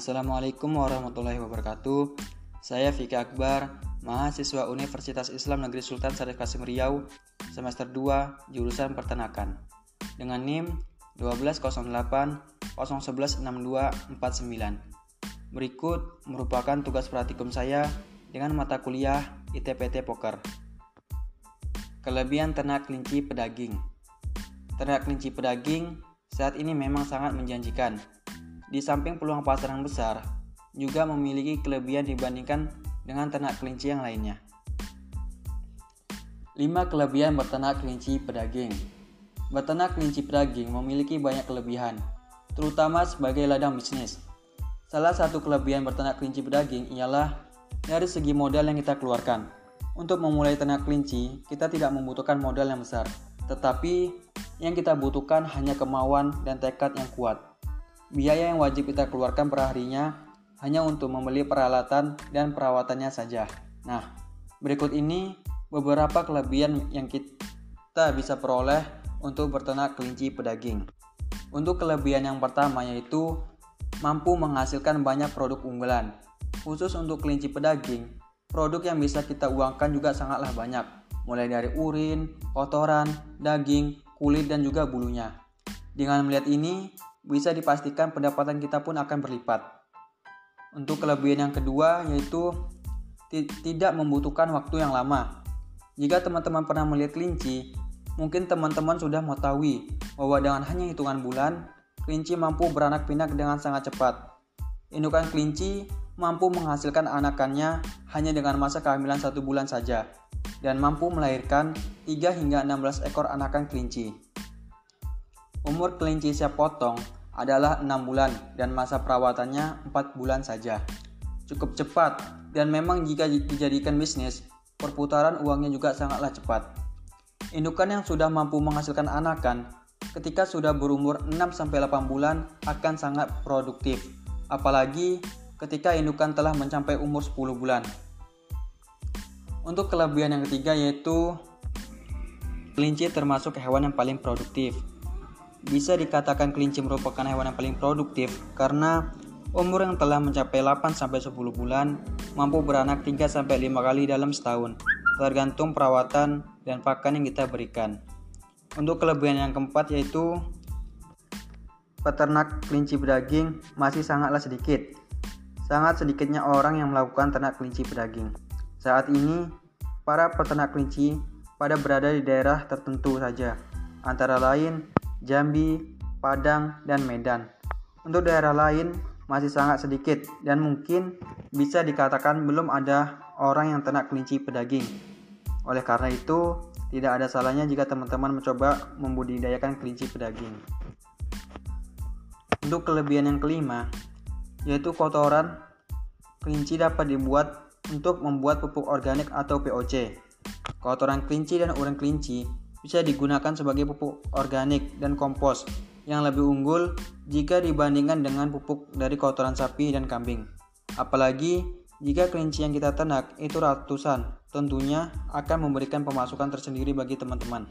Assalamualaikum warahmatullahi wabarakatuh. Saya Fika Akbar, mahasiswa Universitas Islam Negeri Sultan Syarif Kasim Riau, semester 2, jurusan Peternakan. Dengan NIM 1208 011 Berikut merupakan tugas praktikum saya dengan mata kuliah ITPT Poker. Kelebihan ternak kelinci pedaging. Ternak kelinci pedaging saat ini memang sangat menjanjikan. Di samping peluang pasar yang besar, juga memiliki kelebihan dibandingkan dengan ternak kelinci yang lainnya. 5 kelebihan berternak kelinci pedaging. Berternak kelinci pedaging memiliki banyak kelebihan, terutama sebagai ladang bisnis. Salah satu kelebihan berternak kelinci pedaging ialah dari segi modal yang kita keluarkan. Untuk memulai ternak kelinci, kita tidak membutuhkan modal yang besar, tetapi yang kita butuhkan hanya kemauan dan tekad yang kuat. Biaya yang wajib kita keluarkan per harinya hanya untuk membeli peralatan dan perawatannya saja. Nah, berikut ini beberapa kelebihan yang kita bisa peroleh untuk berternak kelinci pedaging. Untuk kelebihan yang pertama yaitu mampu menghasilkan banyak produk unggulan. Khusus untuk kelinci pedaging, produk yang bisa kita uangkan juga sangatlah banyak, mulai dari urin, kotoran, daging, kulit, dan juga bulunya. Dengan melihat ini, bisa dipastikan pendapatan kita pun akan berlipat. Untuk kelebihan yang kedua yaitu tidak membutuhkan waktu yang lama. Jika teman-teman pernah melihat kelinci, mungkin teman-teman sudah mengetahui bahwa dengan hanya hitungan bulan, kelinci mampu beranak pinak dengan sangat cepat. Indukan kelinci mampu menghasilkan anakannya hanya dengan masa kehamilan satu bulan saja dan mampu melahirkan 3 hingga 16 ekor anakan kelinci. Umur kelinci siap potong adalah 6 bulan dan masa perawatannya 4 bulan saja. Cukup cepat dan memang jika dijadikan bisnis, perputaran uangnya juga sangatlah cepat. Indukan yang sudah mampu menghasilkan anakan ketika sudah berumur 6-8 bulan akan sangat produktif. Apalagi ketika indukan telah mencapai umur 10 bulan. Untuk kelebihan yang ketiga yaitu kelinci termasuk hewan yang paling produktif. Bisa dikatakan kelinci merupakan hewan yang paling produktif karena umur yang telah mencapai 8 10 bulan mampu beranak 3 5 kali dalam setahun, tergantung perawatan dan pakan yang kita berikan. Untuk kelebihan yang keempat yaitu peternak kelinci pedaging masih sangatlah sedikit. Sangat sedikitnya orang yang melakukan ternak kelinci pedaging. Saat ini, para peternak kelinci pada berada di daerah tertentu saja, antara lain Jambi, Padang, dan Medan. Untuk daerah lain masih sangat sedikit dan mungkin bisa dikatakan belum ada orang yang ternak kelinci pedaging. Oleh karena itu, tidak ada salahnya jika teman-teman mencoba membudidayakan kelinci pedaging. Untuk kelebihan yang kelima, yaitu kotoran kelinci dapat dibuat untuk membuat pupuk organik atau POC. Kotoran kelinci dan urin kelinci bisa digunakan sebagai pupuk organik dan kompos yang lebih unggul jika dibandingkan dengan pupuk dari kotoran sapi dan kambing. Apalagi jika kelinci yang kita ternak itu ratusan, tentunya akan memberikan pemasukan tersendiri bagi teman-teman.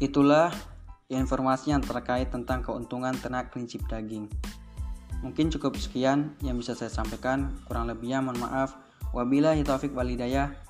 Itulah informasi yang terkait tentang keuntungan ternak kelinci daging. Mungkin cukup sekian yang bisa saya sampaikan, kurang lebihnya mohon maaf. Wabillahi taufik walidayah.